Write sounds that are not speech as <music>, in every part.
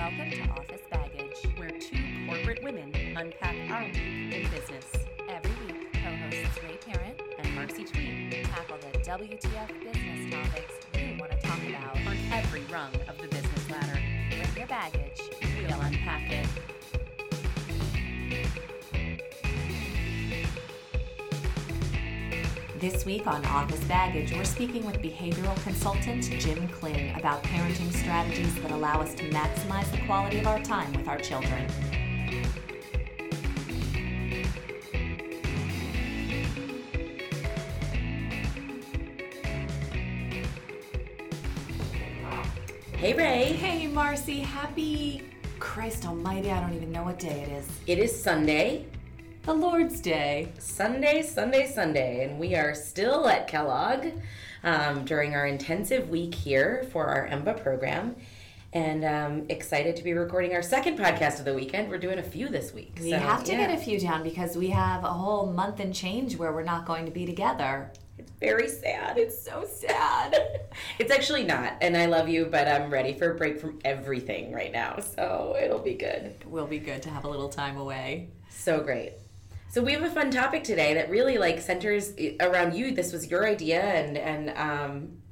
Welcome to Office Baggage, where two corporate women unpack our week in business. Every week, co-hosts Ray Parent and Marcy Tweet tackle the WTF business topics you want to talk about on every rung of the business ladder. Bring your baggage, we'll unpack it. This week on Office Baggage, we're speaking with behavioral consultant Jim Kling about parenting strategies that allow us to maximize the quality of our time with our children. Hey Ray. Hey, Marcy, happy Christ Almighty, I don't even know what day it is. It is Sunday. The Lord's Day. Sunday, Sunday, Sunday. And we are still at Kellogg um, during our intensive week here for our EMBA program. And um, excited to be recording our second podcast of the weekend. We're doing a few this week. We so, have to yeah. get a few down because we have a whole month and change where we're not going to be together. It's very sad. It's so sad. <laughs> It's actually not. And I love you, but I'm ready for a break from everything right now. So it'll be good. It will be good to have a little time away. So great. So we have a fun topic today that really like centers around you. This was your idea and and um,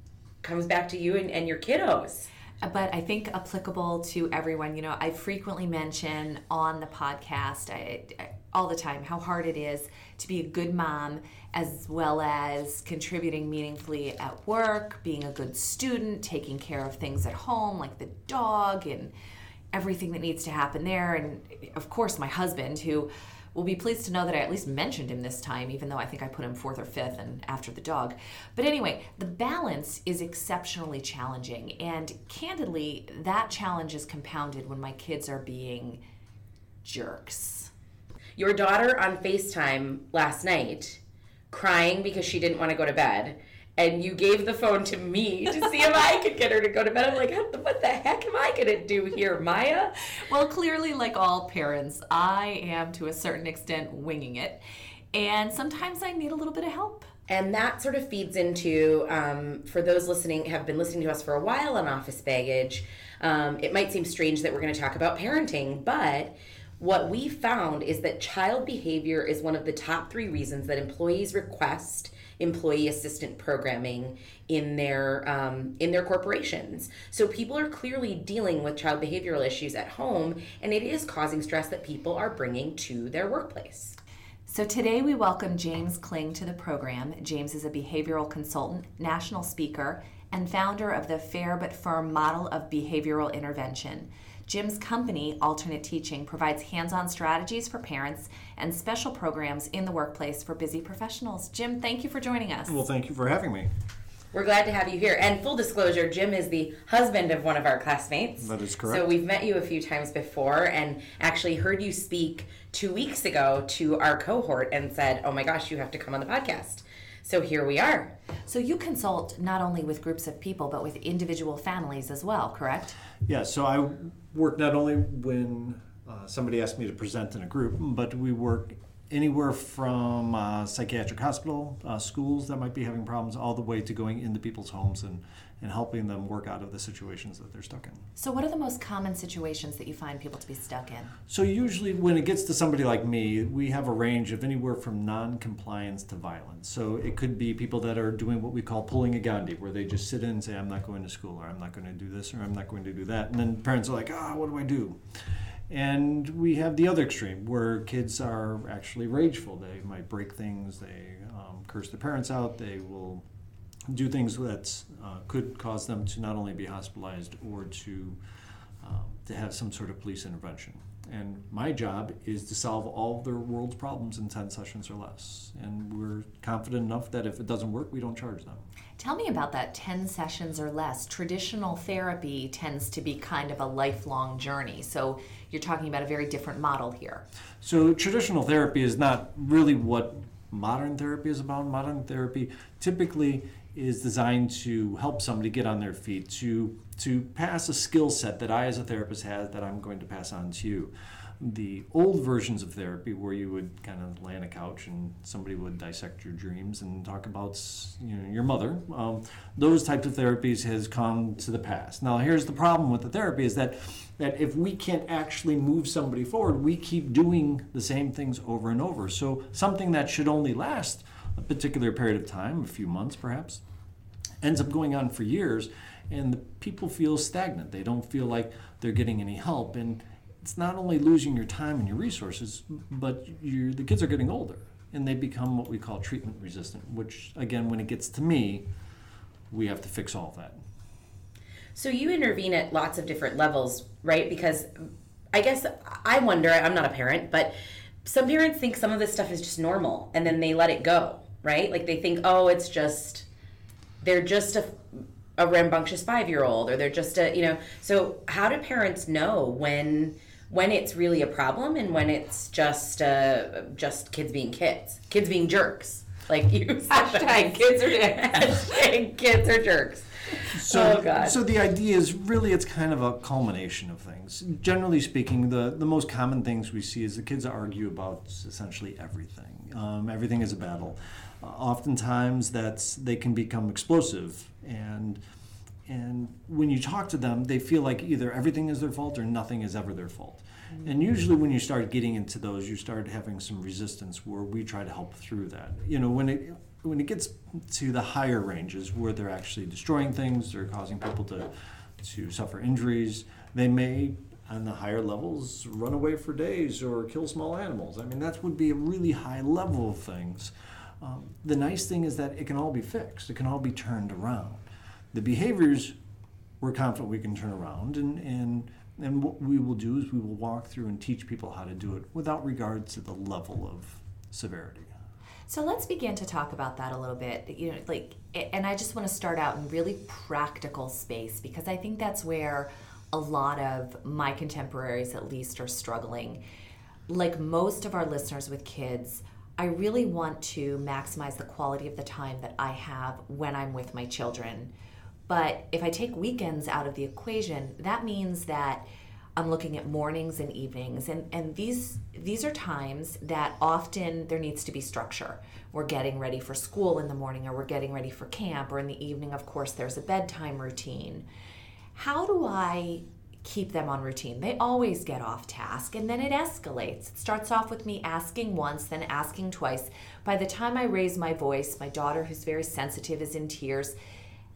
comes back to you and, and your kiddos. but I think applicable to everyone. You know, I frequently mention on the podcast I, I, all the time how hard it is to be a good mom as well as contributing meaningfully at work, being a good student, taking care of things at home like the dog and everything that needs to happen there. And of course, my husband, who will be pleased to know that I at least mentioned him this time, even though I think I put him fourth or fifth and after the dog. But anyway, the balance is exceptionally challenging. And candidly, that challenge is compounded when my kids are being jerks. Your daughter on FaceTime last night crying because she didn't want to go to bed. And you gave the phone to me to see if I could get her to go to bed. I'm like, what the heck am I going to do here, Maya? Well, clearly, like all parents, I am to a certain extent winging it. And sometimes I need a little bit of help. And that sort of feeds into, um, for those listening, have been listening to us for a while on Office Baggage, um, it might seem strange that we're going to talk about parenting, but what we found is that child behavior is one of the top three reasons that employees request employee assistant programming in their um, in their corporations. So people are clearly dealing with child behavioral issues at home, and it is causing stress that people are bringing to their workplace. So today we welcome James Kling to the program. James is a behavioral consultant, national speaker, and founder of the Fair but Firm model of behavioral intervention. Jim's company, Alternate Teaching, provides hands on strategies for parents and special programs in the workplace for busy professionals. Jim, thank you for joining us. Well, thank you for having me. We're glad to have you here. And full disclosure, Jim is the husband of one of our classmates. That is correct. So we've met you a few times before and actually heard you speak two weeks ago to our cohort and said, oh my gosh, you have to come on the podcast. So here we are. So you consult not only with groups of people, but with individual families as well, correct? Yeah, so I work not only when uh, somebody asks me to present in a group, but we work anywhere from uh, psychiatric hospital, uh, schools that might be having problems, all the way to going into people's homes and, and helping them work out of the situations that they're stuck in. So, what are the most common situations that you find people to be stuck in? So usually when it gets to somebody like me, we have a range of anywhere from non-compliance to violence. So it could be people that are doing what we call pulling a Gandhi, where they just sit in and say, I'm not going to school, or I'm not going to do this, or I'm not going to do that. And then parents are like, ah, what do I do? And we have the other extreme where kids are actually rageful. They might break things, they um, curse their parents out, they will do things that uh, could cause them to not only be hospitalized or to um, to have some sort of police intervention. And my job is to solve all their world's problems in 10 sessions or less. And we're confident enough that if it doesn't work, we don't charge them. Tell me about that 10 sessions or less. Traditional therapy tends to be kind of a lifelong journey. So you're talking about a very different model here. So, traditional therapy is not really what modern therapy is about. Modern therapy typically is designed to help somebody get on their feet, to to pass a skill set that I as a therapist have that I'm going to pass on to you. the old versions of therapy where you would kind of lay on a couch and somebody would dissect your dreams and talk about you know, your mother um, those types of therapies has come to the past now here's the problem with the therapy is that that if we can't actually move somebody forward we keep doing the same things over and over so something that should only last a particular period of time a few months perhaps ends up going on for years and the people feel stagnant they don't feel like they're getting any help and it's not only losing your time and your resources, but the kids are getting older and they become what we call treatment resistant, which, again, when it gets to me, we have to fix all that. So you intervene at lots of different levels, right? Because I guess I wonder, I'm not a parent, but some parents think some of this stuff is just normal and then they let it go, right? Like they think, oh, it's just, they're just a, a rambunctious five year old or they're just a, you know. So how do parents know when when it's really a problem and when it's just uh, just kids being kids, kids being jerks, like you <laughs> hashtag kids are hashtag <laughs> <laughs> kids are jerks. So, oh, so the idea is really it's kind of a culmination of things. Generally speaking, the, the most common things we see is the kids argue about essentially everything. Um, everything is a battle. Uh, oftentimes, that's they can become explosive and and when you talk to them, they feel like either everything is their fault or nothing is ever their fault. And usually, when you start getting into those, you start having some resistance where we try to help through that. You know, when it when it gets to the higher ranges where they're actually destroying things, they're causing people to to suffer injuries, they may on the higher levels run away for days or kill small animals. I mean, that would be a really high level of things. Um, the nice thing is that it can all be fixed. It can all be turned around the behaviors we're confident we can turn around and, and and what we will do is we will walk through and teach people how to do it without regard to the level of severity. So let's begin to talk about that a little bit. You know, like, and I just want to start out in really practical space because I think that's where a lot of my contemporaries, at least, are struggling. Like most of our listeners with kids, I really want to maximize the quality of the time that I have when I'm with my children but if I take weekends out of the equation, that means that I'm looking at mornings and evenings and, and these these are times that often there needs to be structure. We're getting ready for school in the morning or we're getting ready for camp or in the evening of course there's a bedtime routine. How do I keep them on routine? They always get off task and then it escalates. It starts off with me asking once, then asking twice. By the time I raise my voice, my daughter who's very sensitive is in tears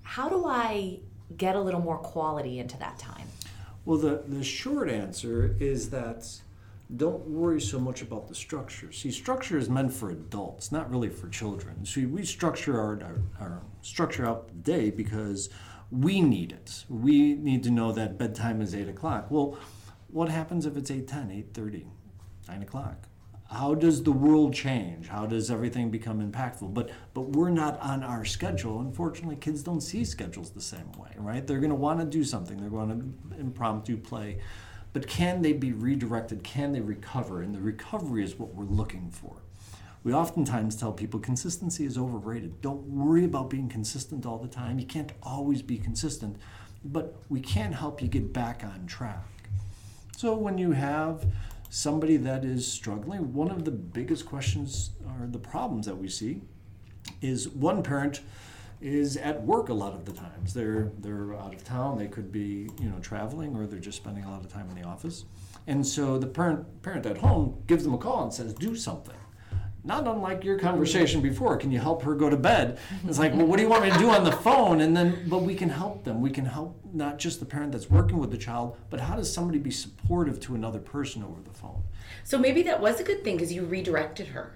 how do I get a little more quality into that time? Well, the, the short answer is that don't worry so much about the structure. See, structure is meant for adults, not really for children. See, we structure our, our, our structure out the day because we need it. We need to know that bedtime is 8 o'clock. Well, what happens if it's 8.10, 8.30, 9 o'clock? how does the world change? How does everything become impactful? But but we're not on our schedule. Unfortunately, kids don't see schedules the same way, right? They're going to want to do something. They're going to impromptu play. But can they be redirected? Can they recover? And the recovery is what we're looking for. We oftentimes tell people consistency is overrated. Don't worry about being consistent all the time. You can't always be consistent, but we can help you get back on track. So when you have somebody that is struggling, one of the biggest questions or the problems that we see is one parent is at work a lot of the times. They're they're out of town. They could be you know traveling or they're just spending a lot of time in the office, and so the parent parent at home gives them a call and says, "Do something." Not unlike your conversation mm-hmm. before. Can you help her go to bed? It's like, well, what do you want me to do on the phone? And then, but we can help them. We can help not just the parent that's working with the child, but how does somebody be supportive to another person over the phone? So maybe that was a good thing because you redirected her.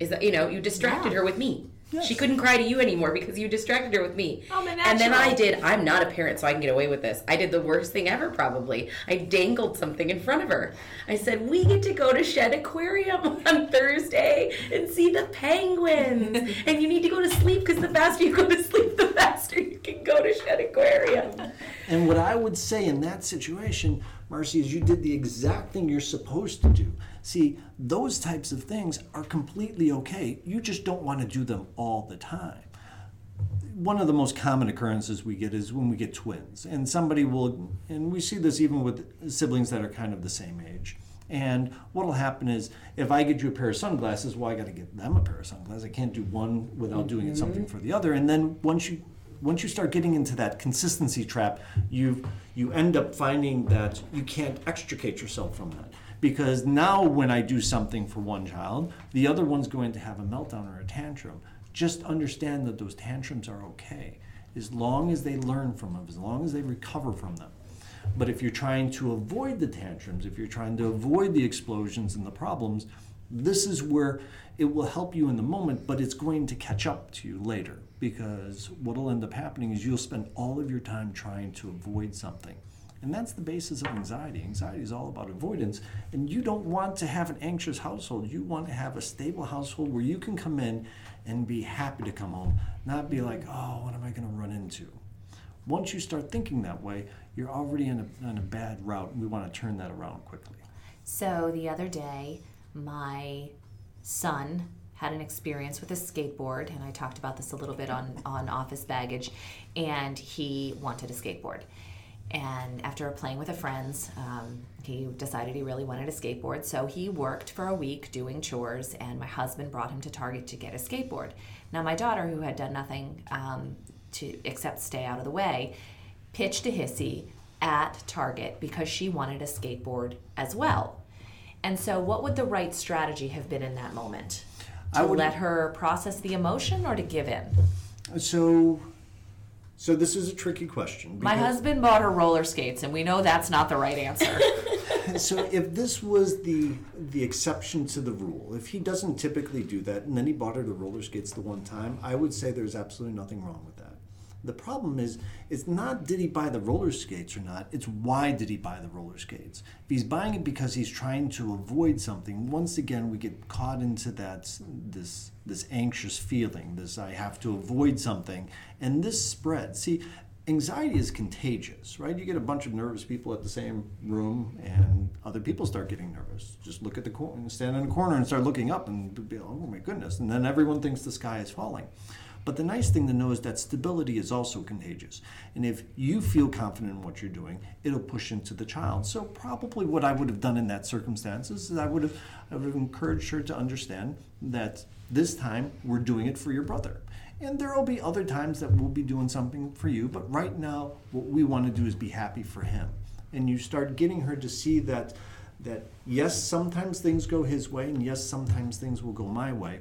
Is that, you know, you distracted yeah. her with me. Yes. She couldn't cry to you anymore because you distracted her with me. Oh, and then I did. I'm not a parent, so I can get away with this. I did the worst thing ever, probably. I dangled something in front of her. I said, "We get to go to Shedd Aquarium <laughs> on Thursday and see the penguins, <laughs> and you need to go to sleep because the faster you go to sleep, the faster you can go to Shedd Aquarium." And what I would say in that situation, Marcy, is you did the exact thing you're supposed to do. See, those types of things are completely okay. You just don't want to do them all the time. One of the most common occurrences we get is when we get twins, and somebody will, and we see this even with siblings that are kind of the same age. And what'll happen is if I get you a pair of sunglasses, well, I got to get them a pair of sunglasses. I can't do one without doing it something mm-hmm. for the other. And then once you once you start getting into that consistency trap, you you end up finding that you can't extricate yourself from that. Because now when I do something for one child, the other one's going to have a meltdown or a tantrum. Just understand that those tantrums are okay as long as they learn from them, as long as they recover from them. But if you're trying to avoid the tantrums, if you're trying to avoid the explosions and the problems, this is where it will help you in the moment, but it's going to catch up to you later because what will end up happening is you'll spend all of your time trying to avoid something. And that's the basis of anxiety. Anxiety is all about avoidance. And you don't want to have an anxious household. You want to have a stable household where you can come in and be happy to come home, not be like, oh, what am I going to run into? Once you start thinking that way, you're already in a, a bad route. And we want to turn that around quickly. So the other day, my son had an experience with a skateboard, and I talked about this a little bit on, on office baggage, and he wanted a skateboard. And after playing with a friends, um, he decided he really wanted a skateboard. So he worked for a week doing chores, and my husband brought him to Target to get a skateboard. Now, my daughter, who had done nothing um, to except stay out of the way, pitched a hissy at Target because she wanted a skateboard as well. And so, what would the right strategy have been in that moment? To I would- let her process the emotion or to give in? So, so this is a tricky question. My because- husband bought her roller skates, and we know that's not the right answer. <laughs> <laughs> so if this was the the exception to the rule, if he doesn't typically do that, and then he bought her the roller skates the one time, I would say there's absolutely nothing wrong with that. The problem is, it's not did he buy the roller skates or not. It's why did he buy the roller skates. If he's buying it because he's trying to avoid something, once again we get caught into that this this anxious feeling. This I have to avoid something, and this spreads. See, anxiety is contagious, right? You get a bunch of nervous people at the same room, and other people start getting nervous. Just look at the corner, stand in the corner, and start looking up, and be, oh my goodness! And then everyone thinks the sky is falling. But the nice thing to know is that stability is also contagious. And if you feel confident in what you're doing, it'll push into the child. So probably what I would have done in that circumstances is I would have I would have encouraged her to understand that this time we're doing it for your brother. And there will be other times that we'll be doing something for you, but right now what we want to do is be happy for him. And you start getting her to see that that yes, sometimes things go his way and yes, sometimes things will go my way.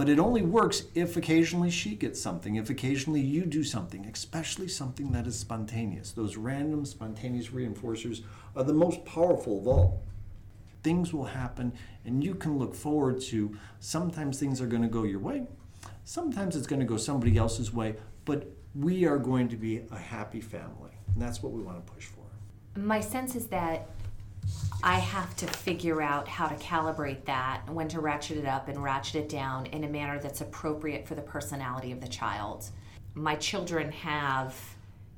But it only works if occasionally she gets something, if occasionally you do something, especially something that is spontaneous. Those random spontaneous reinforcers are the most powerful of all. Things will happen, and you can look forward to sometimes things are going to go your way, sometimes it's going to go somebody else's way, but we are going to be a happy family. And that's what we want to push for. My sense is that I have to figure out how to calibrate that, when to ratchet it up and ratchet it down in a manner that's appropriate for the personality of the child. My children have,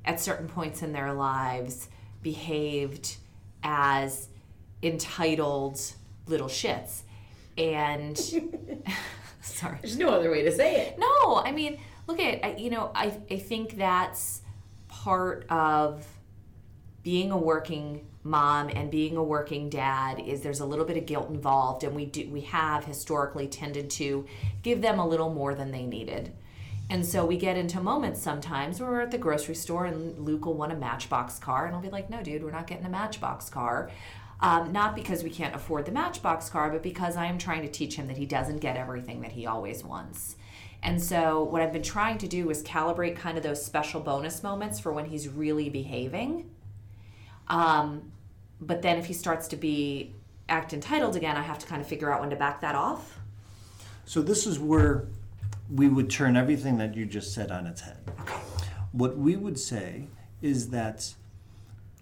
at certain points in their lives, behaved as entitled little shits. And <laughs> sorry. There's no other way to say it. No, I mean, look at I- you know, I I think that's part of being a working mom and being a working dad is there's a little bit of guilt involved and we do we have historically tended to give them a little more than they needed. And so we get into moments sometimes where we're at the grocery store and Luke will want a Matchbox car, and I'll be like, no, dude, we're not getting a Matchbox car. Um, not because we can't afford the Matchbox car, but because I am trying to teach him that he doesn't get everything that he always wants. And so, what I've been trying to do is calibrate kind of those special bonus moments for when he's really behaving. Um, but then, if he starts to be act entitled again, I have to kind of figure out when to back that off. So this is where we would turn everything that you just said on its head. What we would say is that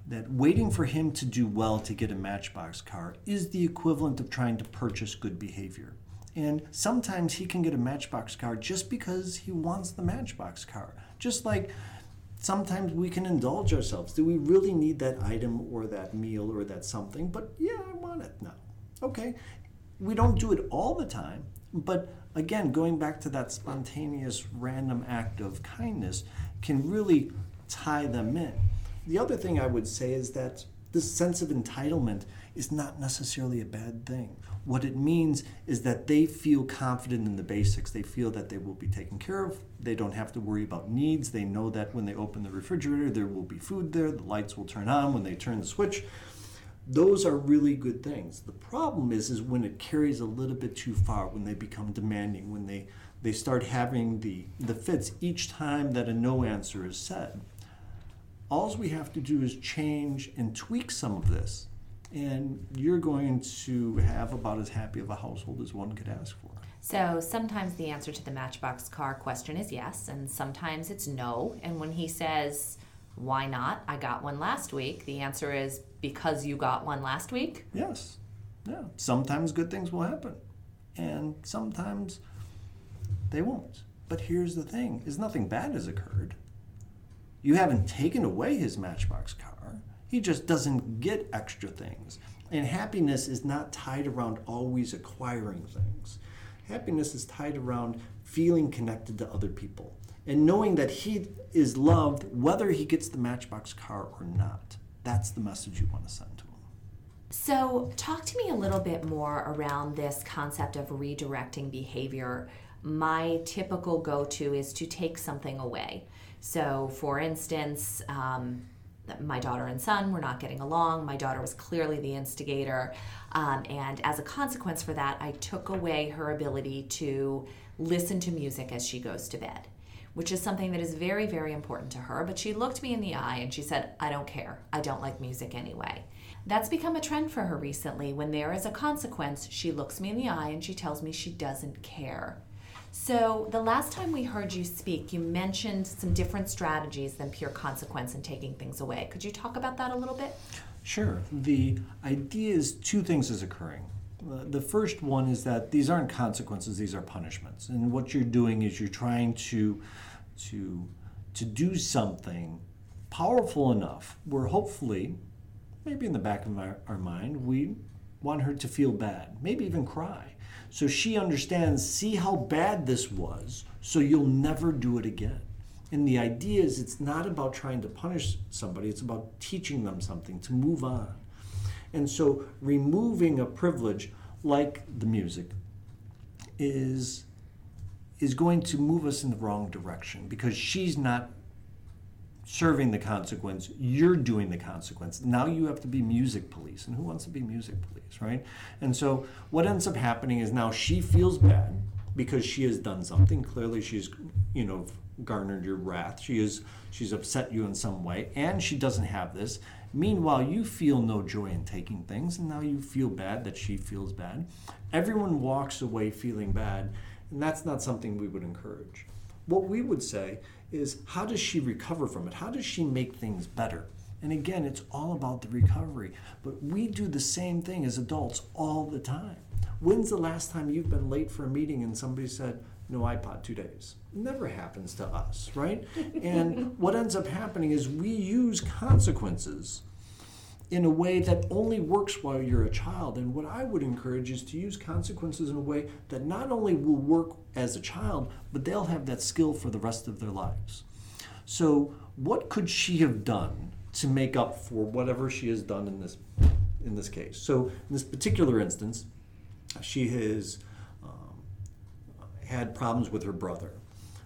that waiting for him to do well to get a Matchbox car is the equivalent of trying to purchase good behavior. And sometimes he can get a Matchbox car just because he wants the Matchbox car. Just like sometimes we can indulge ourselves. Do we really need that item or that meal or that something? But yeah, I want it now. Okay. We don't do it all the time, but again, going back to that spontaneous random act of kindness can really tie them in. The other thing I would say is that This sense of entitlement is not necessarily a bad thing. What it means is that they feel confident in the basics. They feel that they will be taken care of. They don't have to worry about needs. They know that when they open the refrigerator, there will be food there. The lights will turn on when they turn the switch. Those are really good things. The problem is, is when it carries a little bit too far, when they become demanding, when they, they start having the, the fits each time that a no answer is said. All we have to do is change and tweak some of this and you're going to have about as happy of a household as one could ask for. So sometimes the answer to the Matchbox car question is yes, and sometimes it's no. And when he says, Why not? I got one last week, the answer is because you got one last week? Yes. Yeah. Sometimes good things will happen, and sometimes they won't. But here's the thing is nothing bad has occurred. You haven't taken away his Matchbox car he just doesn't get extra things. And happiness is not tied around always acquiring things. Happiness is tied around feeling connected to other people and knowing that he is loved whether he gets the Matchbox car or not. That's the message you want to send to him. So, talk to me a little bit more around this concept of redirecting behavior. My typical go to is to take something away. So, for instance, um, my daughter and son were not getting along. My daughter was clearly the instigator. Um, and as a consequence for that, I took away her ability to listen to music as she goes to bed, which is something that is very, very important to her. But she looked me in the eye and she said, I don't care. I don't like music anyway. That's become a trend for her recently. When there is a consequence, she looks me in the eye and she tells me she doesn't care. So, the last time we heard you speak, you mentioned some different strategies than pure consequence and taking things away. Could you talk about that a little bit? Sure. The idea is two things is occurring. The first one is that these aren't consequences, these are punishments. And what you're doing is you're trying to to to do something powerful enough where hopefully maybe in the back of our, our mind we want her to feel bad, maybe even cry. So she understands, see how bad this was, so you'll never do it again. And the idea is it's not about trying to punish somebody, it's about teaching them something to move on. And so removing a privilege like the music is is going to move us in the wrong direction because she's not serving the consequence, you're doing the consequence. Now you have to be music police. And who wants to be music police, right? And so what ends up happening is now she feels bad because she has done something. Clearly she's, you know, garnered your wrath. She is she's upset you in some way and she doesn't have this. Meanwhile, you feel no joy in taking things and now you feel bad that she feels bad. Everyone walks away feeling bad, and that's not something we would encourage. What we would say is how does she recover from it? How does she make things better? And again, it's all about the recovery. But we do the same thing as adults all the time. When's the last time you've been late for a meeting and somebody said, no iPod, two days? Never happens to us, right? and <laughs> what ends up happening is we use consequences in a way that only works while you're a child. And what I would encourage is to use consequences in a way that not only will work as a child, but they'll have that skill for the rest of their lives. So, what could she have done to make up for whatever she has done in this in this case? So, in this particular instance, she has um, had problems with her brother.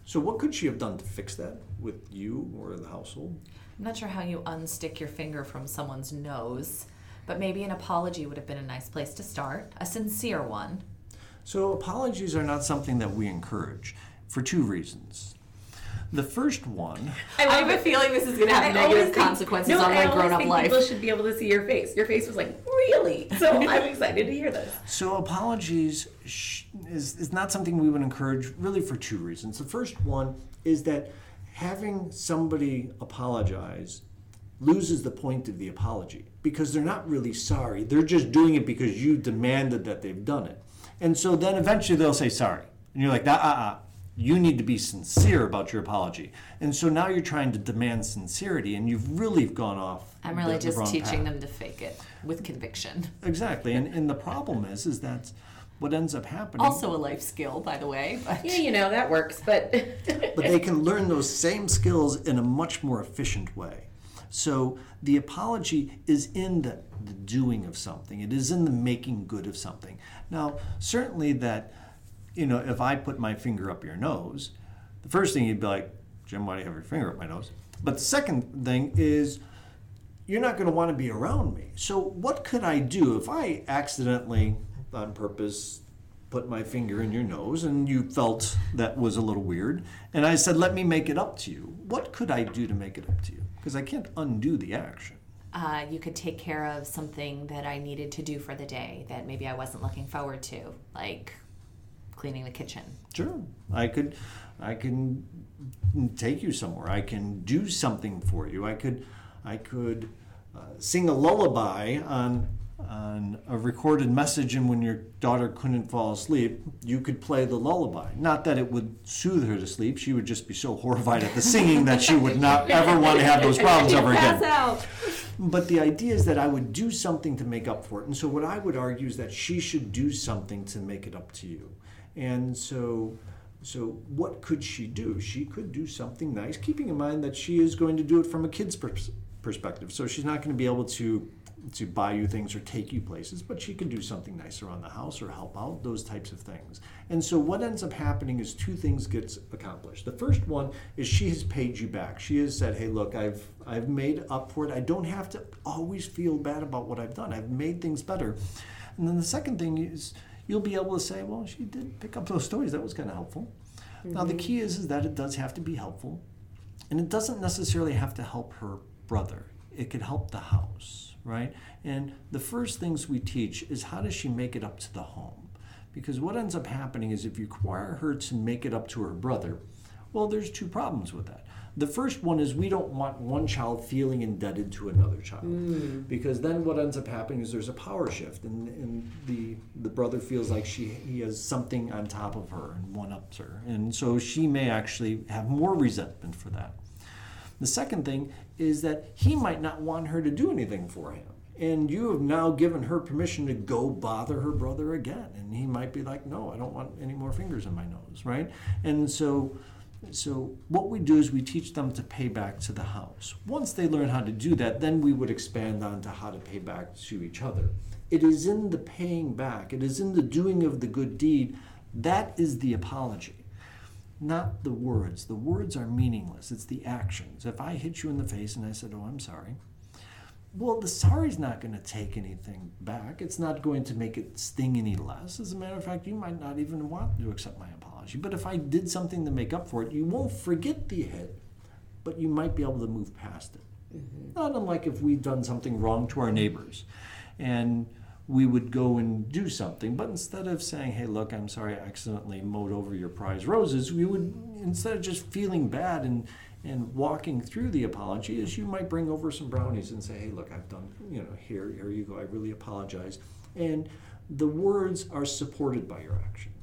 So, what could she have done to fix that with you or the household? I'm not sure how you unstick your finger from someone's nose, but maybe an apology would have been a nice place to start, a sincere one. So, apologies are not something that we encourage for two reasons. The first one. I, I have a feeling this is going to have I negative consequences no, on my grown up life. People should be able to see your face. Your face was like, really? So <laughs> I'm excited to hear this. So, apologies is, is not something we would encourage really for two reasons. The first one is that having somebody apologize loses the point of the apology because they're not really sorry. They're just doing it because you demanded that they've done it. And so then eventually they'll say sorry. And you're like, ah, ah, ah. You need to be sincere about your apology. And so now you're trying to demand sincerity and you've really gone off. I'm really the, just the teaching path. them to fake it with conviction. Exactly. And, and the problem is, is that what ends up happening. Also a life skill, by the way. But. Yeah, you know that works, but. <laughs> but they can learn those same skills in a much more efficient way. So the apology is in the, the doing of something, it is in the making good of something. Now, certainly that, you know, if I put my finger up your nose, the first thing you'd be like, Jim, why do you have your finger up my nose? But the second thing is, you're not going to want to be around me. So, what could I do if I accidentally, on purpose, put my finger in your nose and you felt that was a little weird? And I said, let me make it up to you. What could I do to make it up to you? Because I can't undo the action. Uh, you could take care of something that I needed to do for the day that maybe I wasn't looking forward to, like cleaning the kitchen. Sure, I could, I can take you somewhere. I can do something for you. I could, I could uh, sing a lullaby on on a recorded message, and when your daughter couldn't fall asleep, you could play the lullaby. Not that it would soothe her to sleep; she would just be so horrified at the singing that she would not ever want to have those problems ever again. out. But the idea is that I would do something to make up for it. And so what I would argue is that she should do something to make it up to you. And so so what could she do? She could do something nice, keeping in mind that she is going to do it from a kid's pers- perspective. So she's not going to be able to to buy you things or take you places, but she can do something nice around the house or help out, those types of things. And so what ends up happening is two things gets accomplished. The first one is she has paid you back. She has said, "Hey, look, I've I've made up for it. I don't have to always feel bad about what I've done. I've made things better." And then the second thing is you'll be able to say, "Well, she did pick up those stories. That was kind of helpful." Mm-hmm. Now the key is is that it does have to be helpful. And it doesn't necessarily have to help her brother. It could help the house right? And the first things we teach is how does she make it up to the home? Because what ends up happening is if you require her to make it up to her brother, well, there's two problems with that. The first one is we don't want one child feeling indebted to another child. Mm. Because then what ends up happening is there's a power shift and, and the the brother feels like she he has something on top of her and one ups her. And so she may actually have more resentment for that. The second thing is that he might not want her to do anything for him. And you have now given her permission to go bother her brother again. And he might be like, no, I don't want any more fingers in my nose, right? And so so what we do is we teach them to pay back to the house. Once they learn how to do that, then we would expand on to how to pay back to each other. It is in the paying back, it is in the doing of the good deed. That is the apology not the words. The words are meaningless. It's the actions. If I hit you in the face and I said, "Oh, I'm sorry," well, the sorry's not going to take anything back. It's not going to make it sting any less. As a matter of fact, you might not even want to accept my apology. But if I did something to make up for it, you won't forget the hit, but you might be able to move past it. Mm-hmm. Not unlike if we've done something wrong to our neighbors, and we would go and do something. But instead of saying, hey, look, I'm sorry I accidentally mowed over your prize roses, we would, instead of just feeling bad and, and walking through the apology, is you might bring over some brownies and say, hey, look, I've done, you know, here, here you go, I really apologize. And the words are supported by your actions.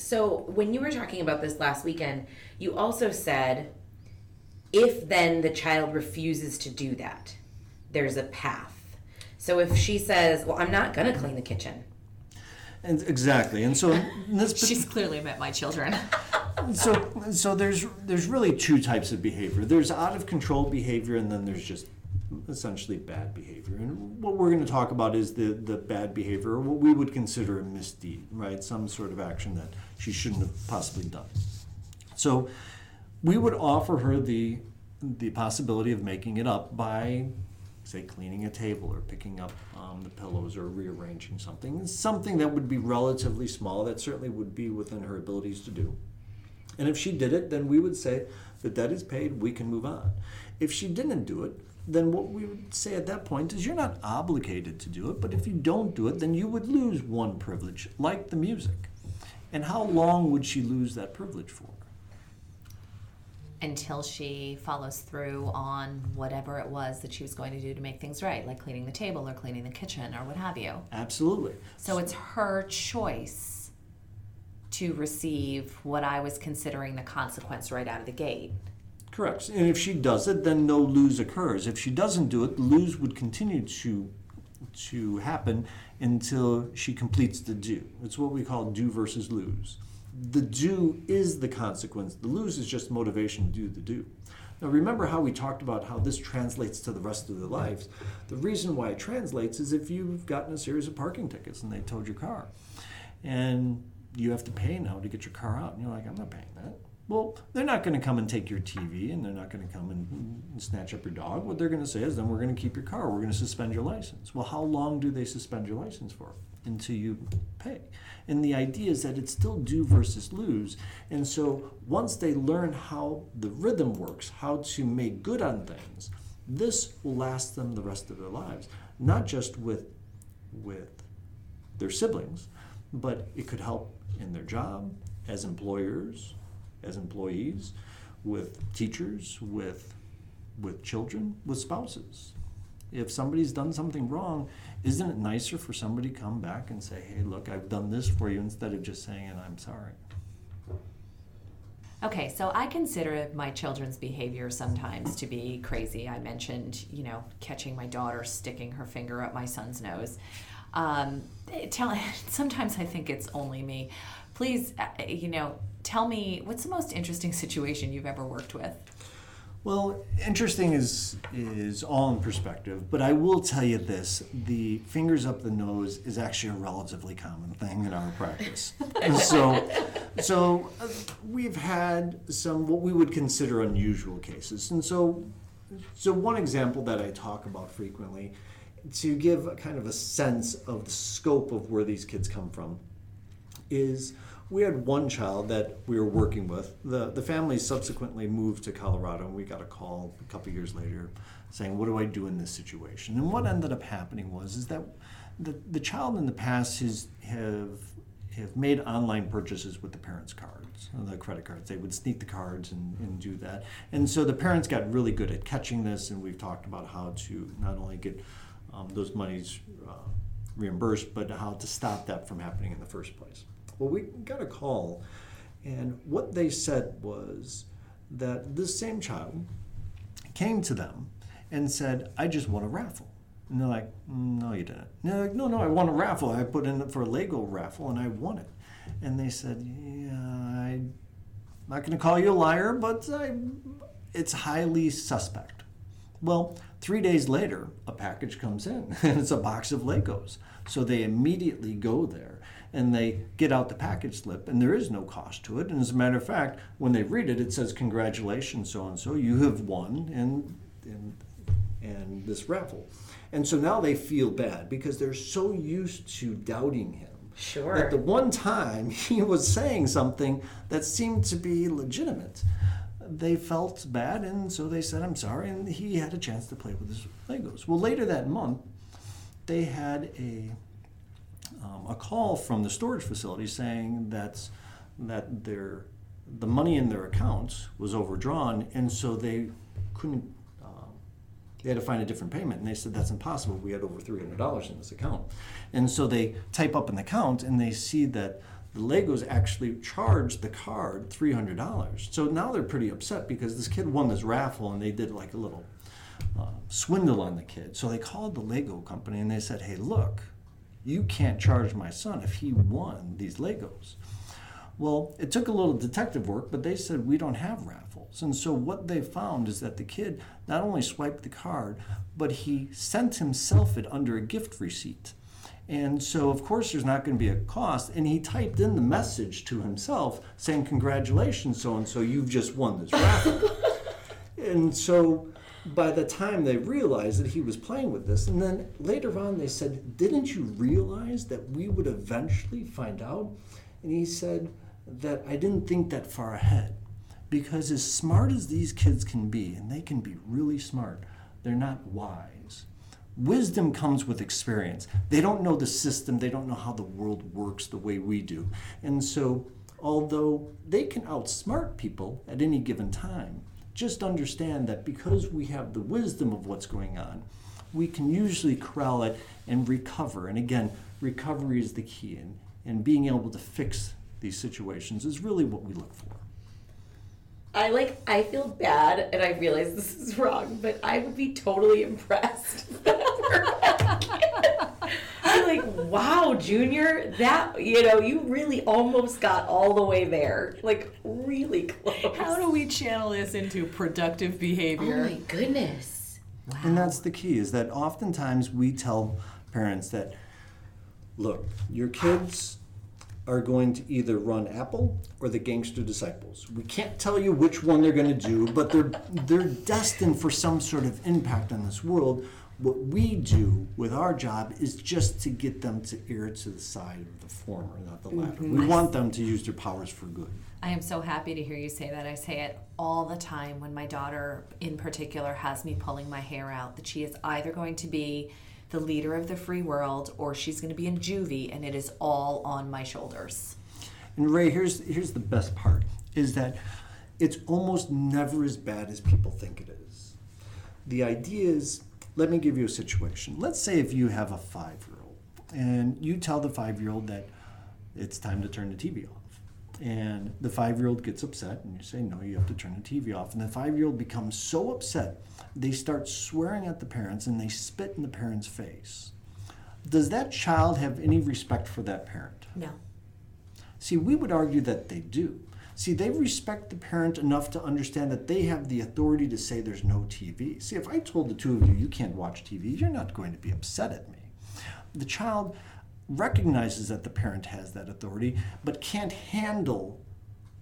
So when you were talking about this last weekend, you also said, if then the child refuses to do that, there's a path so if she says, "Well, I'm not going to clean the kitchen," and exactly, and so this, <laughs> she's clearly met my children. <laughs> so, so there's there's really two types of behavior. There's out of control behavior, and then there's just essentially bad behavior. And what we're going to talk about is the the bad behavior, or what we would consider a misdeed, right? Some sort of action that she shouldn't have possibly done. So, we would offer her the the possibility of making it up by say cleaning a table or picking up um, the pillows or rearranging something, something that would be relatively small, that certainly would be within her abilities to do. And if she did it, then we would say the debt is paid, we can move on. If she didn't do it, then what we would say at that point is you're not obligated to do it, but if you don't do it, then you would lose one privilege, like the music. And how long would she lose that privilege for? until she follows through on whatever it was that she was going to do to make things right, like cleaning the table or cleaning the kitchen or what have you. Absolutely. So it's her choice to receive what I was considering the consequence right out of the gate. Correct. And if she does it, then no lose occurs. If she doesn't do it, the lose would continue to to happen until she completes the do. It's what we call do versus lose the do is the consequence. The lose is just motivation to do the do. Now, remember how we talked about how this translates to the rest of their lives. The reason why it translates is if you've gotten a series of parking tickets and they towed your car, and you have to pay now to get your car out, and you're like, I'm not paying that. Well, they're not going to come and take your TV and they're not going to come and, snatch up your dog. What they're going to say is, then we're going to keep your car. We're going to suspend your license. Well, how long do they suspend your license for? Until you pay. And the idea is that it's still do versus lose. And so once they learn how the rhythm works, how to make good on things, this will last them the rest of their lives. Not just with with their siblings, but it could help in their job as employers, as employees, with teachers, with with children, with spouses. If somebody's done something wrong, isn't it nicer for somebody to come back and say, "Hey, look, I've done this for you," instead of just saying, "And "I'm sorry." Okay, so I consider my children's behavior sometimes to be crazy. I mentioned, you know, catching my daughter sticking her finger up my son's nose. Um, tell, <laughs> sometimes I think it's only me. Please, uh, you know, tell me what's the most interesting situation you've ever worked with? Well, interesting is is all in perspective, but I will tell you this: the fingers up the nose is actually a relatively common thing in our practice. <laughs> so, so uh, we've had some what we would consider unusual cases, and so, so one example that I talk about frequently, to give a kind of a sense of the scope of where these kids come from, is we had one child that we were working with. The, the family subsequently moved to Colorado, and we got a call a couple years later saying, What do I do in this situation? And what ended up happening was is that the, the child in the past has have have made online purchases with the parents' cards, the credit cards. They would sneak the cards and, and do that. And so the parents got really good at catching this, and we've talked about how to not only get um, those monies uh, reimbursed, but how to stop that from happening in the first place. Well, we got a call, and what they said was that this same child came to them and said, I just won a raffle. And they're like, No, you didn't. And they're like, No, no, I won a raffle. I put in for a Lego raffle and I won it. And they said, Yeah, I'm not going to call you a liar, but I, it's highly suspect. Well, three days later, a package comes in <laughs> and it's a box of Legos. So they immediately go there and they get out the package slip and there is no cost to it. And as a matter of fact, when they read it, it says, Congratulations, so and so, you have won and, and, and this raffle. And so now they feel bad because they're so used to doubting him. Sure. That the one time <laughs> he was saying something that seemed to be legitimate, they felt bad and so they said, I'm sorry, and he had a chance to play with his Legos. Well, later that month, they had a um, a call from the storage facility saying that that their the money in their accounts was overdrawn, and so they couldn't. Um, they had to find a different payment, and they said that's impossible. We had over three hundred dollars in this account, and so they type up an account, and they see that the Legos actually charged the card three hundred dollars. So now they're pretty upset because this kid won this raffle, and they did like a little uh, swindle on the kid. So they called the Lego company, and they said, "Hey, look." You can't charge my son if he won these Legos. Well, it took a little detective work, but they said we don't have raffles. And so what they found is that the kid not only swiped the card, but he sent himself it under a gift receipt. And so, of course, there's not going to be a cost. And he typed in the message to himself saying, Congratulations, so and so, you've just won this raffle. <laughs> and so by the time they realized that he was playing with this, and then later on they said, Didn't you realize that we would eventually find out? And he said that I didn't think that far ahead. Because as smart as these kids can be, and they can be really smart, they're not wise. Wisdom comes with experience. They don't know the system, they don't know how the world works the way we do. And so, although they can outsmart people at any given time, just understand that because we have the wisdom of what's going on, we can usually corral it and recover. And again, recovery is the key, and, and being able to fix these situations is really what we look for. I like I feel bad and I realize this is wrong, but I would be totally impressed. <laughs> I'm like, wow, Junior, that you know, you really almost got all the way there. Like really close. How do we channel this into productive behavior? Oh my goodness. Wow. And that's the key is that oftentimes we tell parents that, look, your kids are going to either run Apple or the Gangster Disciples. We can't tell you which one they're going to do, but they're they're destined for some sort of impact on this world. What we do with our job is just to get them to err to the side of the former, not the latter. We mm-hmm. want them to use their powers for good. I am so happy to hear you say that. I say it all the time when my daughter, in particular, has me pulling my hair out that she is either going to be the leader of the free world or she's going to be in juvie, and it is all on my shoulders. And Ray, here's here's the best part is that it's almost never as bad as people think it is. The idea is, let me give you a situation. Let's say if you have a five-year-old and you tell the five-year-old that it's time to turn the TV off. And the five-year-old gets upset and you say, no, you have to turn the TV off. And the five-year-old becomes so upset, they start swearing at the parents and they spit in the parent's face. Does that child have any respect for that parent? No. See, we would argue that they do. See, they respect the parent enough to understand that they have the authority to say there's no TV. See, if I told the two of you you can't watch TV, you're not going to be upset at me. The child recognizes that the parent has that authority, but can't handle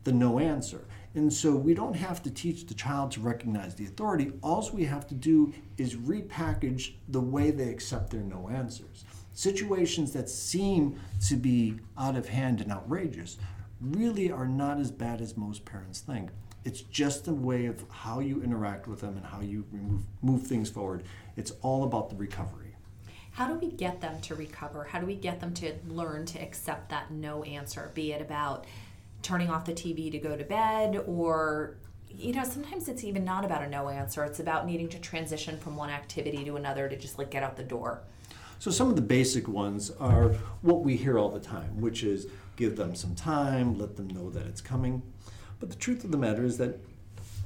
the no answer. And so we don't have to teach the child to recognize the authority. All we have to do is repackage the way they accept their no answers. Situations that seem to be out of hand and outrageous really are not as bad as most parents think. It's just a way of how you interact with them and how you remove, move things forward. It's all about the recovery. How do we get them to recover? How do we get them to learn to accept that no answer, be it about turning off the TV to go to bed or you know, sometimes it's even not about a no answer. It's about needing to transition from one activity to another to just like get out the door. So some of the basic ones are what we hear all the time, which is give them some time, let them know that it's coming. But the truth of the matter is that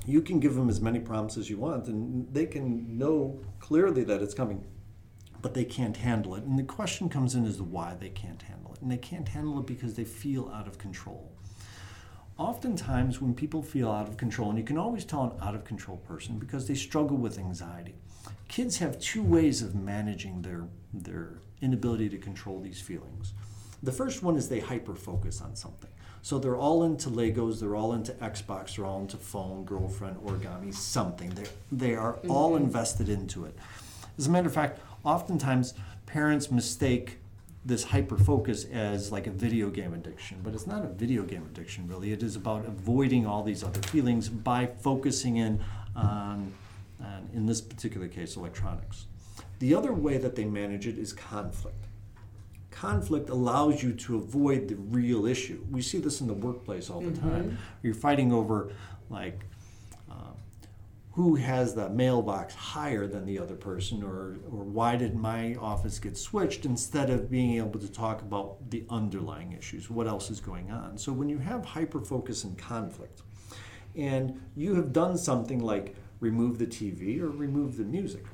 you can give them as many promises you want and they can know clearly that it's coming, but they can't handle it. And the question comes in as to why they can't handle it. And they can't handle it because they feel out of control. Oftentimes, when people feel out of control, and you can always tell an out of control person because they struggle with anxiety. Kids have two ways of managing their, their inability to control these feelings. The first one is they hyper focus on something. So they're all into Legos, they're all into Xbox, they're all into phone, girlfriend, origami, something. They're, they are all mm-hmm. invested into it. As a matter of fact, oftentimes parents mistake this hyper focus as like a video game addiction, but it's not a video game addiction really. It is about avoiding all these other feelings by focusing in on, on in this particular case, electronics. The other way that they manage it is conflict conflict allows you to avoid the real issue. We see this in the workplace all the mm-hmm. time. You're fighting over, like, who has the mailbox higher than the other person, or, or why did my office get switched, instead of being able to talk about the underlying issues, what else is going on. So when you have hyper focus and conflict, and you have done something like remove the TV or remove the music,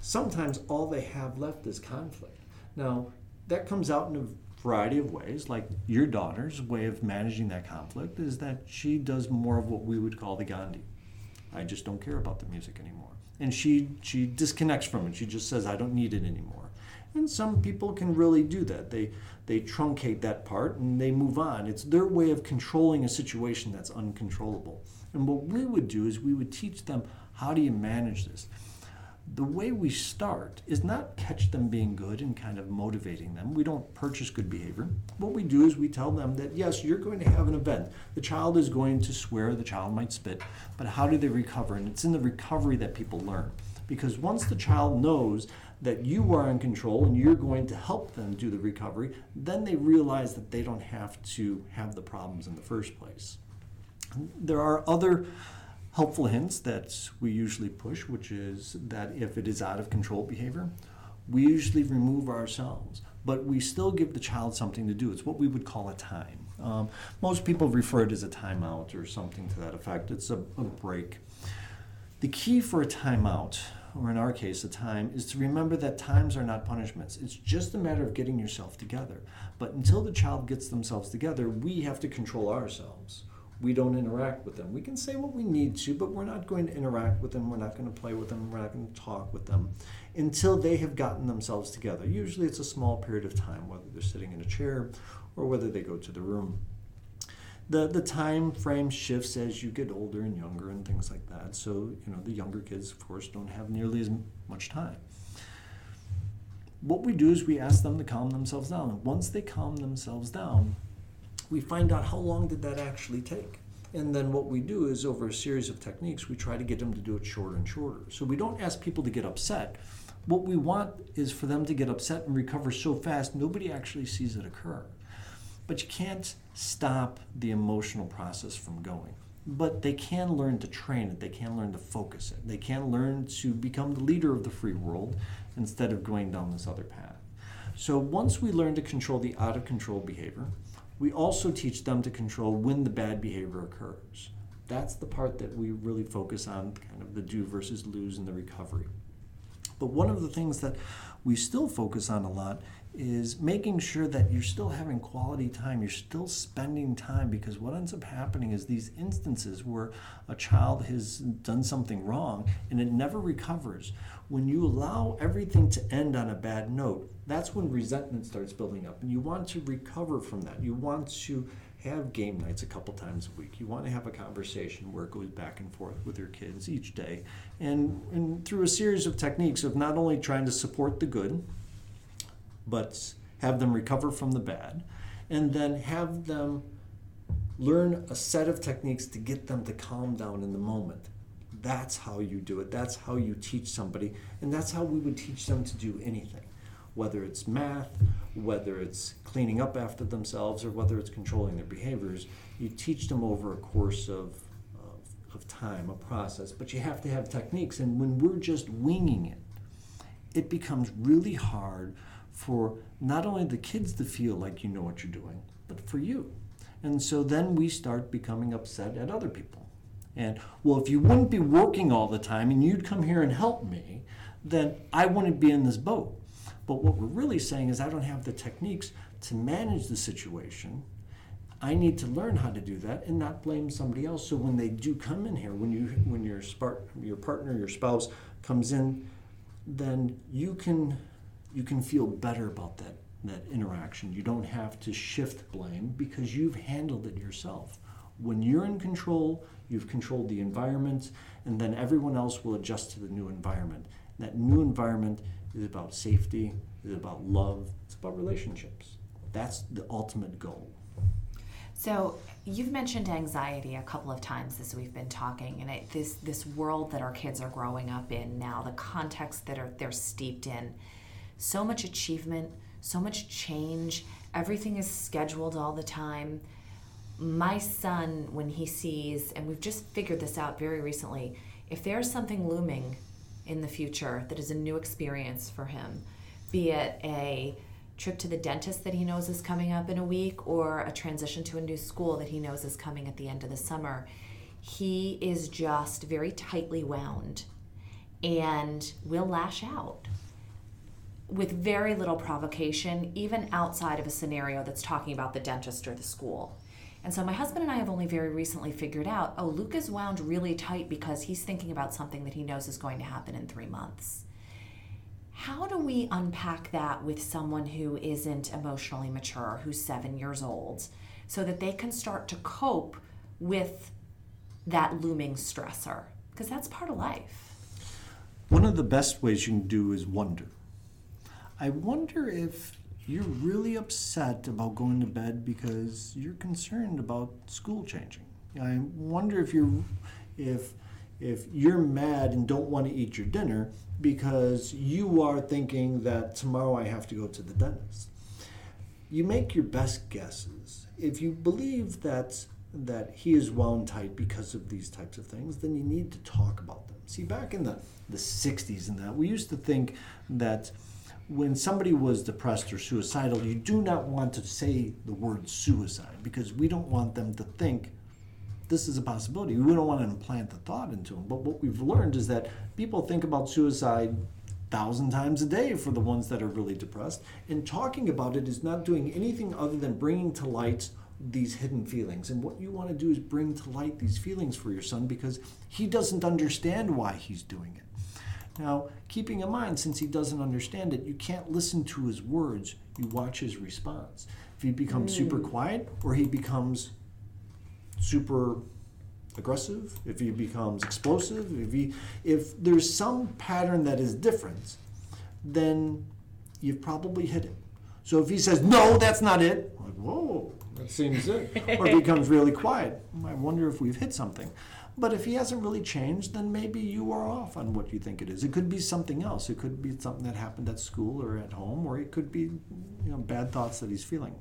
sometimes all they have left is conflict. Now, that comes out in a variety of ways. Like your daughter's way of managing that conflict is that she does more of what we would call the Gandhi. I just don't care about the music anymore. And she she disconnects from it. She just says I don't need it anymore. And some people can really do that. They they truncate that part and they move on. It's their way of controlling a situation that's uncontrollable. And what we would do is we would teach them how do you manage this? The way we start is not catch them being good and kind of motivating them. We don't purchase good behavior. What we do is we tell them that yes, you're going to have an event. The child is going to swear, the child might spit, but how do they recover? And it's in the recovery that people learn. Because once the child knows that you are in control and you're going to help them do the recovery, then they realize that they don't have to have the problems in the first place. There are other helpful hints that we usually push, which is that if it is out of control behavior, we usually remove ourselves, but we still give the child something to do. It's what we would call a time. Um, most people refer it as a timeout or something to that effect. It's a, a break. The key for a timeout, or in our case, a time, is to remember that times are not punishments. It's just a matter of getting yourself together. But until the child gets themselves together, we have to control ourselves. We don't interact with them. We can say what we need to, but we're not going to interact with them. We're not going to play with them. We're not going to talk with them until they have gotten themselves together. Usually it's a small period of time, whether they're sitting in a chair or whether they go to the room. The, the time frame shifts as you get older and younger and things like that. So, you know, the younger kids, of course, don't have nearly as much time. What we do is we ask them to calm themselves down. Once they calm themselves down, we find out how long did that actually take. And then what we do is over a series of techniques, we try to get them to do it shorter and shorter. So we don't ask people to get upset. What we want is for them to get upset and recover so fast nobody actually sees it occur. But you can't stop the emotional process from going. But they can learn to train it, they can learn to focus it, they can learn to become the leader of the free world instead of going down this other path. So once we learn to control the out of control behavior, we also teach them to control when the bad behavior occurs. That's the part that we really focus on, kind of the do versus lose in the recovery. But one of the things that we still focus on a lot is making sure that you're still having quality time, you're still spending time, because what ends up happening is these instances where a child has done something wrong and it never recovers. When you allow everything to end on a bad note, that's when resentment starts building up. And you want to recover from that. You want to have game nights a couple times a week. You want to have a conversation where it goes back and forth with your kids each day. And, and through a series of techniques of not only trying to support the good, but have them recover from the bad, and then have them learn a set of techniques to get them to calm down in the moment. That's how you do it. That's how you teach somebody, and that's how we would teach them to do anything. Whether it's math, whether it's cleaning up after themselves, or whether it's controlling their behaviors, you teach them over a course of, of, of time, a process. But you have to have techniques, and when we're just winging it, it becomes really hard for not only the kids to feel like you know what you're doing, but for you. And so then we start becoming upset at other people. And well, if you wouldn't be working all the time and you'd come here and help me, then I wouldn't be in this boat. But what we're really saying is, I don't have the techniques to manage the situation. I need to learn how to do that and not blame somebody else. So when they do come in here, when you when your spark, your partner, your spouse comes in, then you can you can feel better about that that interaction. You don't have to shift blame because you've handled it yourself. When you're in control, you've controlled the environment, and then everyone else will adjust to the new environment. That new environment is about safety, is about love, it's about relationships. That's the ultimate goal. So you've mentioned anxiety a couple of times as we've been talking, and it, this this world that our kids are growing up in now, the context that are they're steeped in so much achievement, so much change. Everything is scheduled all the time. My son, when he sees, and we've just figured this out very recently, if there's something looming in the future that is a new experience for him, be it a trip to the dentist that he knows is coming up in a week or a transition to a new school that he knows is coming at the end of the summer, he is just very tightly wound and will lash out with very little provocation, even outside of a scenario that's talking about the dentist or the school. And so my husband and I have only very recently figured out oh, Luke is wound really tight because he's thinking about something that he knows is going to happen in three months. How do we unpack that with someone who isn't emotionally mature, who's seven years old, so that they can start to cope with that looming stressor? Because that's part of life. One of the best ways you can do is wonder. I wonder if you're really upset about going to bed because you're concerned about school changing. I wonder if you're if if you're mad and don't want to eat your dinner because you are thinking that tomorrow I have to go to the dentist. You make your best guesses. If you believe that that he is wound tight because of these types of things, then you need to talk about them. See, back in the, the 60s and that, we used to think that when somebody was depressed or suicidal, you do not want to say the word suicide because we don't want them to think this is a possibility. We don't want to implant the thought into them. But what we've learned is that people think about suicide thousand times a day for the ones that are really depressed. And talking about it is not doing anything other than bringing to light these hidden feelings. And what you want to do is bring to light these feelings for your son because he doesn't understand why he's doing it. Now, keeping in mind, since he doesn't understand it, you can't listen to his words, you watch his response. If he becomes mm. super quiet or he becomes super aggressive, if he becomes explosive, if he if there's some pattern that is different, then you've probably hit it. So if he says, no, that's not it, like, whoa, that seems it. <laughs> or he becomes really quiet, I wonder if we've hit something. But if he hasn't really changed, then maybe you are off on what you think it is. It could be something else. It could be something that happened at school or at home, or it could be you know, bad thoughts that he's feeling.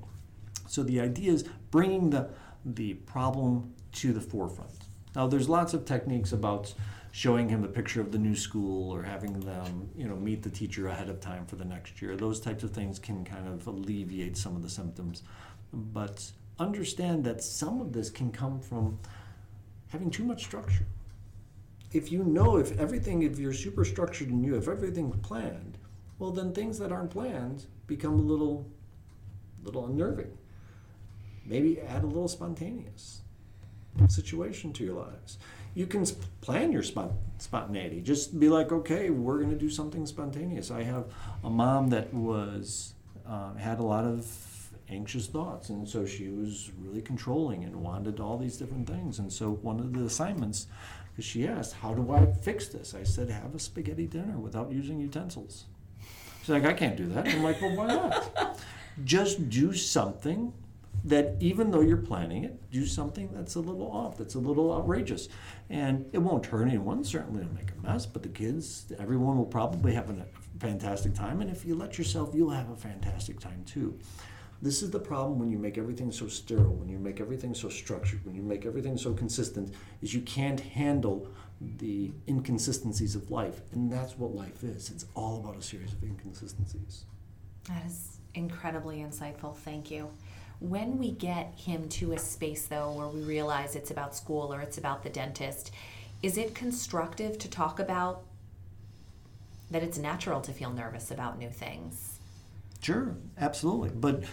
So the idea is bringing the, the problem to the forefront. Now, there's lots of techniques about showing him a picture of the new school or having them, you know, meet the teacher ahead of time for the next year. Those types of things can kind of alleviate some of the symptoms. But understand that some of this can come from having too much structure. If you know if everything, if you're super structured and you have everything planned, well, then things that aren't planned become a little, little unnerving. Maybe add a little spontaneous situation to your lives. You can plan your spont- spontaneity. Just be like, okay, we're going to do something spontaneous. I have a mom that was uh, had a lot of anxious thoughts, and so she was really controlling and wanted all these different things. And so one of the assignments, because she asked, "How do I fix this?" I said, "Have a spaghetti dinner without using utensils." She's like, "I can't do that." I'm like, "Well, why not?" <laughs> Just do something that even though you're planning it, do something that's a little off, that's a little outrageous. And it won't hurt anyone, certainly it'll make a mess, but the kids, everyone will probably have a fantastic time. And if you let yourself, you'll have a fantastic time too. This is the problem when you make everything so sterile, when you make everything so structured, when you make everything so consistent, is you can't handle the inconsistencies of life. And that's what life is. It's all about a series of inconsistencies. That is incredibly insightful. Thank you. When we get him to a space, though, where we realize it's about school or it's about the dentist, is it constructive to talk about that it's natural to feel nervous about new things? Sure, absolutely. But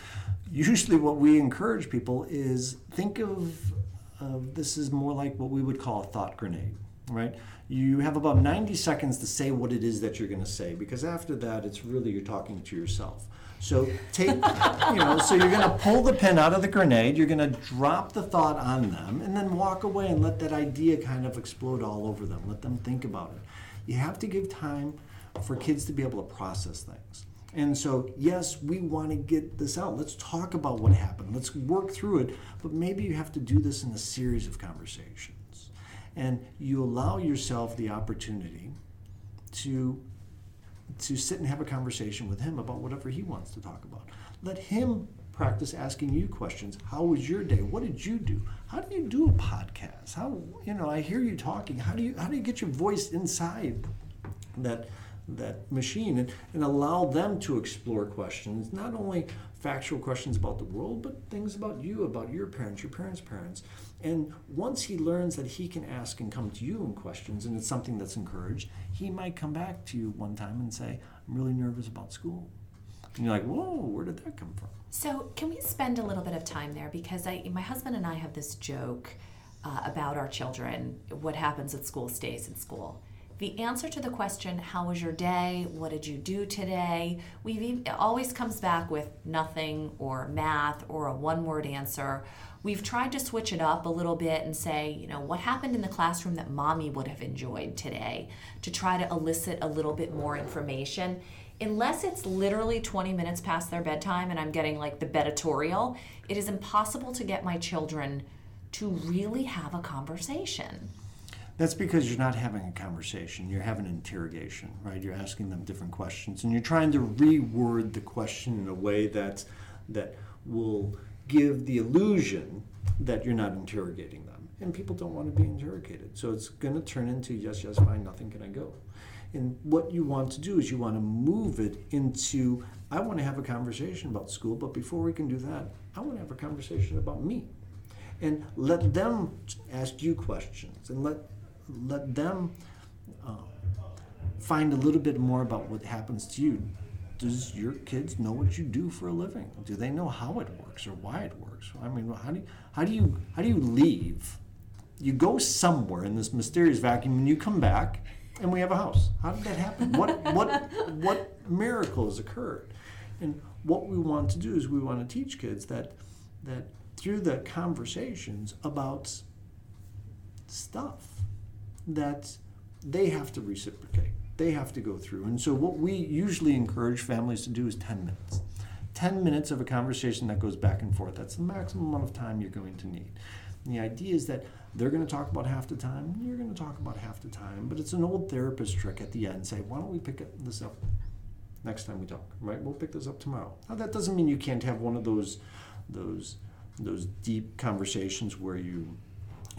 usually, what we encourage people is think of, of this is more like what we would call a thought grenade, right? You have about 90 seconds to say what it is that you're going to say because after that, it's really you're talking to yourself. So take, you know, so you're going to pull the pin out of the grenade, you're going to drop the thought on them, and then walk away and let that idea kind of explode all over them. Let them think about it. You have to give time for kids to be able to process things. And so, yes, we want to get this out. Let's talk about what happened. Let's work through it. But maybe you have to do this in a series of conversations. And you allow yourself the opportunity to to sit and have a conversation with him about whatever he wants to talk about. Let him practice asking you questions. How was your day? What did you do? How do you do a podcast? How you know, I hear you talking. How do you how do you get your voice inside that that machine and, and allow them to explore questions, not only factual questions about the world, but things about you, about your parents, your parents' parents. And once he learns that he can ask and come to you in questions, and it's something that's encouraged, he might come back to you one time and say, I'm really nervous about school. And you're like, whoa, where did that come from? So, can we spend a little bit of time there? Because I, my husband and I have this joke uh, about our children what happens at school stays in school. The answer to the question, How was your day? What did you do today? We've, it always comes back with nothing or math or a one word answer We've tried to switch it up a little bit and say, you know, what happened in the classroom that mommy would have enjoyed today to try to elicit a little bit more information. Unless it's literally 20 minutes past their bedtime and I'm getting like the bedatorial, it is impossible to get my children to really have a conversation. That's because you're not having a conversation. You're having an interrogation, right? You're asking them different questions and you're trying to reword the question in a way that that will give the illusion that you're not interrogating them. and people don't want to be interrogated. So it's going to turn into yes, yes, fine, nothing can I go. And what you want to do is you want to move it into I want to have a conversation about school, but before we can do that, I want to have a conversation about me. And let them ask you questions and let let them uh, find a little bit more about what happens to you. Does your kids know what you do for a living? Do they know how it works or why it works? I mean, how do you, how do you how do you leave? You go somewhere in this mysterious vacuum, and you come back, and we have a house. How did that happen? What what what miracle has occurred? And what we want to do is we want to teach kids that that through the conversations about stuff that they have to reciprocate they have to go through. And so, what we usually encourage families to do is 10 minutes. 10 minutes of a conversation that goes back and forth. That's the maximum amount of time you're going to need. And the idea is that they're going to talk about half the time, you're going to talk about half the time, but it's an old therapist trick at the end. Say, why don't we pick this up next time we talk, right? We'll pick this up tomorrow. Now, that doesn't mean you can't have one of those, those, those deep conversations where you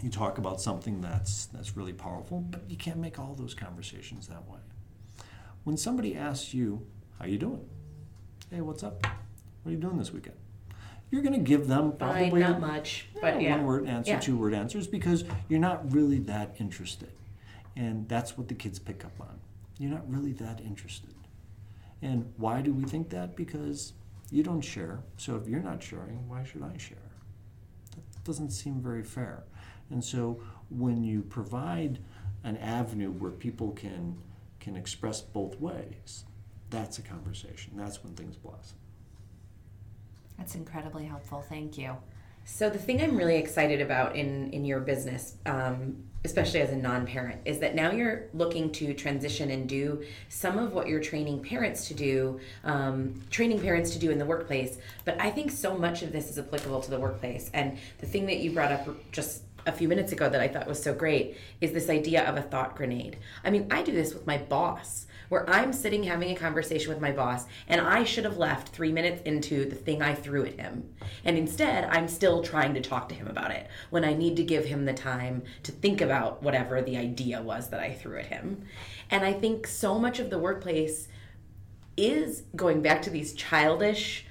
you talk about something that's that's really powerful, but you can't make all those conversations that way. When somebody asks you, "How you doing?" "Hey, what's up? What are you doing this weekend?" You're going to give them probably Fine, not much, but yeah, one word answer, yeah. two word answers because you're not really that interested, and that's what the kids pick up on. You're not really that interested, and why do we think that? Because you don't share. So if you're not sharing, why should I share? That doesn't seem very fair. And so when you provide an avenue where people can can express both ways, that's a conversation. That's when things blossom. That's incredibly helpful. Thank you. So the thing I'm really excited about in in your business, um, especially as a non-parent, is that now you're looking to transition and do some of what you're training parents to do, um, training parents to do in the workplace. But I think so much of this is applicable to the workplace. And the thing that you brought up just a few minutes ago that I thought was so great is this idea of a thought grenade. I mean, I do this with my boss, where I'm sitting having a conversation with my boss, and I should have left three minutes into the thing I threw at him. And instead, I'm still trying to talk to him about it when I need to give him the time to think about whatever the idea was that I threw at him. And I think so much of the workplace is going back to these childish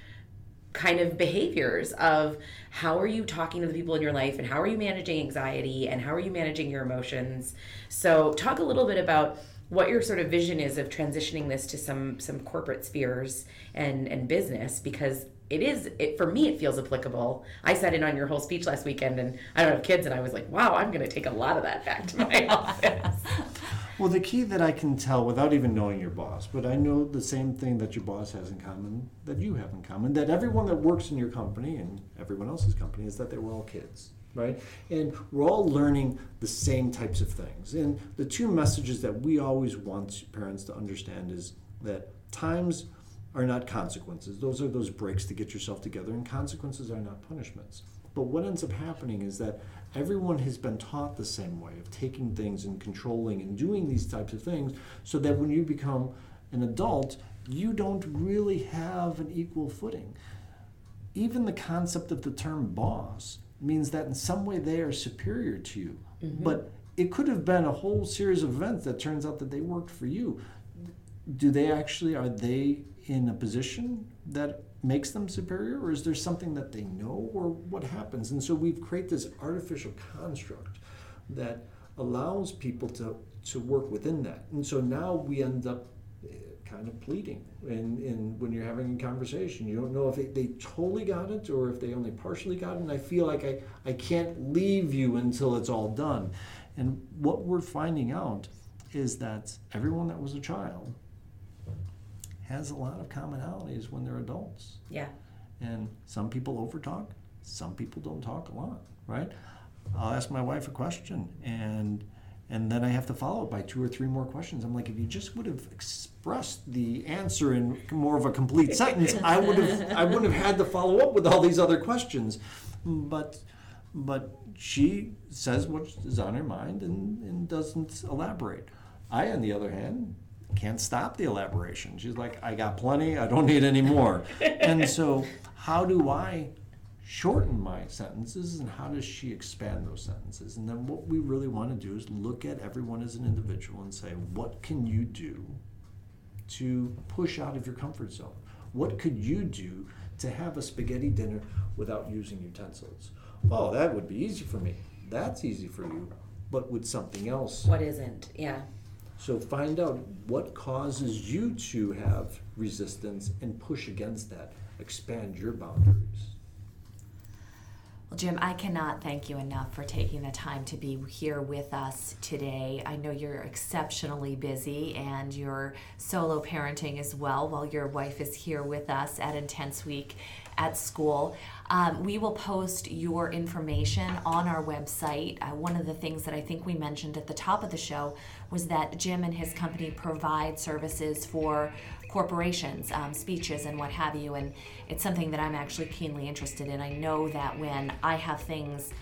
kind of behaviors of how are you talking to the people in your life and how are you managing anxiety and how are you managing your emotions? So talk a little bit about what your sort of vision is of transitioning this to some some corporate spheres and and business because it is it for me it feels applicable i sat in on your whole speech last weekend and i don't have kids and i was like wow i'm going to take a lot of that back to my <laughs> office well, the key that I can tell without even knowing your boss, but I know the same thing that your boss has in common that you have in common, that everyone that works in your company and everyone else's company is that they were all kids, right? And we're all learning the same types of things. And the two messages that we always want parents to understand is that times are not consequences. Those are those breaks to get yourself together, and consequences are not punishments. But what ends up happening is that everyone has been taught the same way of taking things and controlling and doing these types of things so that when you become an adult, you don't really have an equal footing. Even the concept of the term boss means that in some way they are superior to you. Mm-hmm. But it could have been a whole series of events that turns out that they worked for you. Do they actually, are they in a position that makes them superior or is there something that they know or what happens? And so we've created this artificial construct that allows people to to work within that. And so now we end up eh, kind of pleading and, and when you're having a conversation. You don't know if they, they totally got it or if they only partially got it. And i feel like I, I can't leave you until it's all done. And what we're finding out is that everyone that was a child has a lot of commonalities when they're adults. Yeah. And some people overtalk, some people don't talk a lot, right? I'll ask my wife a question and and then I have to follow it by two or three more questions. I'm like, if you just would have expressed the answer in more of a complete <laughs> sentence, I would have I wouldn't have had to follow up with all these other questions. But but she says what is on her mind and, and doesn't elaborate. I, on the other hand, can't stop the elaboration. She's like, I got plenty, I don't need any more. <laughs> and so, how do I shorten my sentences and how does she expand those sentences? And then what we really want to do is look at everyone as an individual and say, what can you do to push out of your comfort zone? What could you do to have a spaghetti dinner without using utensils? Oh, that would be easy for me. That's easy for you. But with something else, What isn't? Yeah. So find out what causes you to have resistance and push against that. Expand your boundaries. Well, Jim, I cannot thank you enough for taking the time to be here with us today. I know you're exceptionally busy and you're solo parenting as well while your wife is here with us at Intense Week at school. Um, we will post your information on our website. Uh, one of the things that I think we mentioned at the top of the show was that Jim and his company provide services for corporations, um, speeches, and what have you. And it's something that I'm actually keenly interested in. I know that when I have things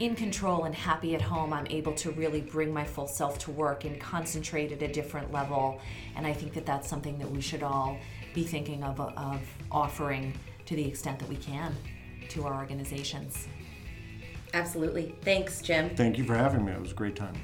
in control and happy at home, I'm able to really bring my full self to work and concentrate at a different level. And I think that that's something that we should all be thinking of, of offering to the extent that we can to our organizations. Absolutely. Thanks, Jim. Thank you for having me. It was a great time.